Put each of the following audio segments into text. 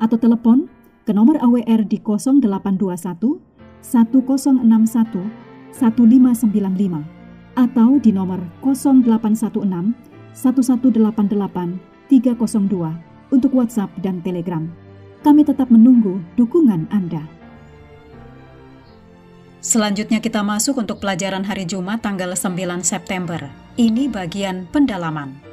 atau telepon ke nomor AWR di 0821 1061 1595 atau di nomor 0816 1188 302 untuk WhatsApp dan Telegram. Kami tetap menunggu dukungan Anda. Selanjutnya kita masuk untuk pelajaran hari Jumat tanggal 9 September. Ini bagian pendalaman.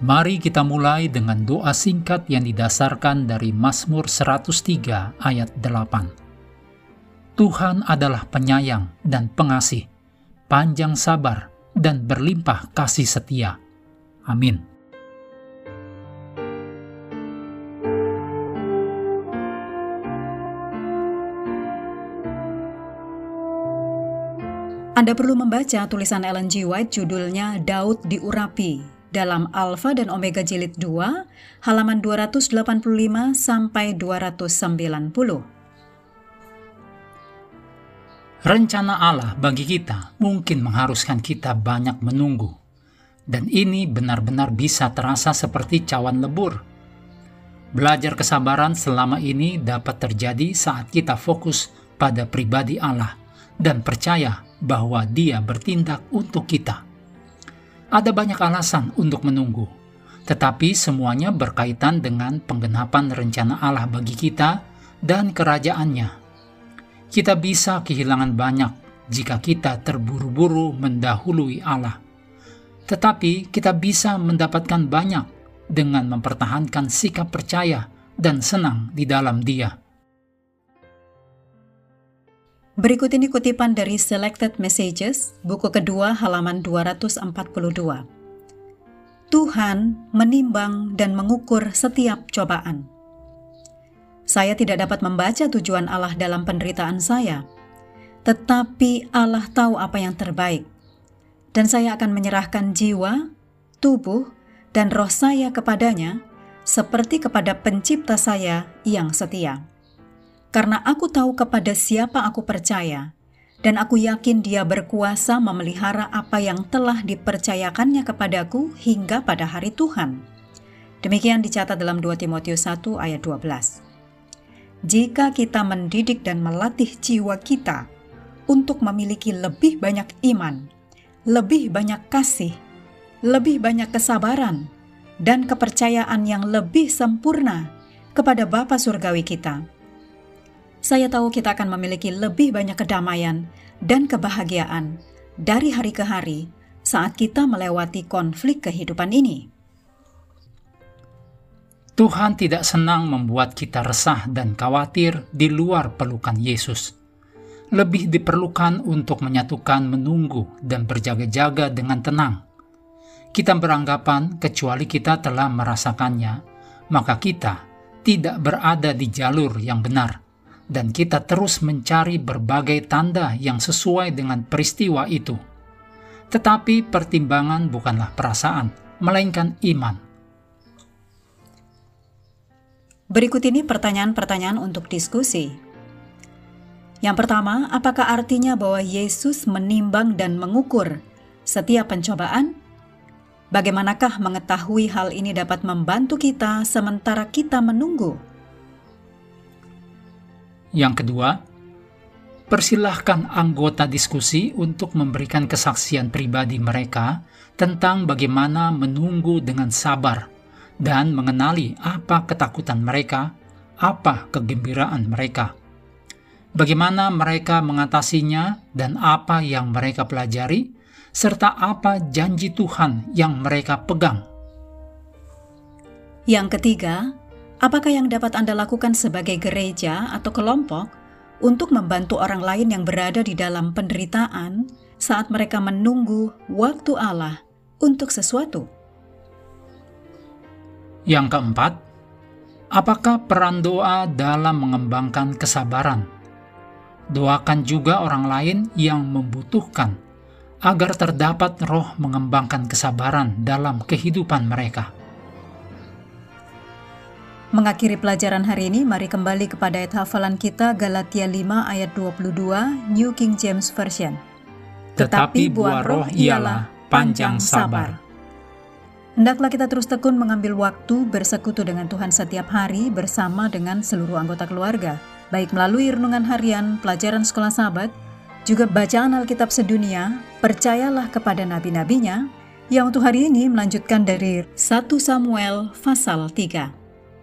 Mari kita mulai dengan doa singkat yang didasarkan dari Mazmur 103 ayat 8. Tuhan adalah penyayang dan pengasih, panjang sabar, dan berlimpah kasih setia. Amin. Anda perlu membaca tulisan Ellen G. White judulnya Daud diurapi dalam Alfa dan Omega Jilid 2, halaman 285 sampai 290. Rencana Allah bagi kita mungkin mengharuskan kita banyak menunggu. Dan ini benar-benar bisa terasa seperti cawan lebur. Belajar kesabaran selama ini dapat terjadi saat kita fokus pada pribadi Allah dan percaya bahwa Dia bertindak untuk kita. Ada banyak alasan untuk menunggu, tetapi semuanya berkaitan dengan penggenapan rencana Allah bagi kita dan kerajaannya. Kita bisa kehilangan banyak jika kita terburu-buru mendahului Allah. Tetapi kita bisa mendapatkan banyak dengan mempertahankan sikap percaya dan senang di dalam Dia. Berikut ini kutipan dari Selected Messages, buku kedua halaman 242. Tuhan menimbang dan mengukur setiap cobaan. Saya tidak dapat membaca tujuan Allah dalam penderitaan saya, tetapi Allah tahu apa yang terbaik. Dan saya akan menyerahkan jiwa, tubuh, dan roh saya kepadanya, seperti kepada pencipta saya yang setia karena aku tahu kepada siapa aku percaya, dan aku yakin dia berkuasa memelihara apa yang telah dipercayakannya kepadaku hingga pada hari Tuhan. Demikian dicatat dalam 2 Timotius 1 ayat 12. Jika kita mendidik dan melatih jiwa kita untuk memiliki lebih banyak iman, lebih banyak kasih, lebih banyak kesabaran, dan kepercayaan yang lebih sempurna kepada Bapa Surgawi kita, saya tahu kita akan memiliki lebih banyak kedamaian dan kebahagiaan dari hari ke hari saat kita melewati konflik kehidupan ini. Tuhan tidak senang membuat kita resah dan khawatir di luar pelukan Yesus. Lebih diperlukan untuk menyatukan menunggu dan berjaga-jaga dengan tenang. Kita beranggapan kecuali kita telah merasakannya, maka kita tidak berada di jalur yang benar dan kita terus mencari berbagai tanda yang sesuai dengan peristiwa itu. Tetapi pertimbangan bukanlah perasaan, melainkan iman. Berikut ini pertanyaan-pertanyaan untuk diskusi. Yang pertama, apakah artinya bahwa Yesus menimbang dan mengukur setiap pencobaan? Bagaimanakah mengetahui hal ini dapat membantu kita sementara kita menunggu? Yang kedua, persilahkan anggota diskusi untuk memberikan kesaksian pribadi mereka tentang bagaimana menunggu dengan sabar dan mengenali apa ketakutan mereka, apa kegembiraan mereka. Bagaimana mereka mengatasinya dan apa yang mereka pelajari, serta apa janji Tuhan yang mereka pegang. Yang ketiga, Apakah yang dapat Anda lakukan sebagai gereja atau kelompok untuk membantu orang lain yang berada di dalam penderitaan saat mereka menunggu waktu Allah untuk sesuatu? Yang keempat, apakah peran doa dalam mengembangkan kesabaran? Doakan juga orang lain yang membutuhkan agar terdapat roh mengembangkan kesabaran dalam kehidupan mereka. Mengakhiri pelajaran hari ini, mari kembali kepada ayat hafalan kita Galatia 5 ayat 22 New King James Version. Tetapi buah roh ialah panjang sabar. Hendaklah kita terus tekun mengambil waktu bersekutu dengan Tuhan setiap hari bersama dengan seluruh anggota keluarga, baik melalui renungan harian, pelajaran sekolah sahabat, juga bacaan Alkitab sedunia, percayalah kepada nabi-nabinya, yang untuk hari ini melanjutkan dari 1 Samuel pasal 3.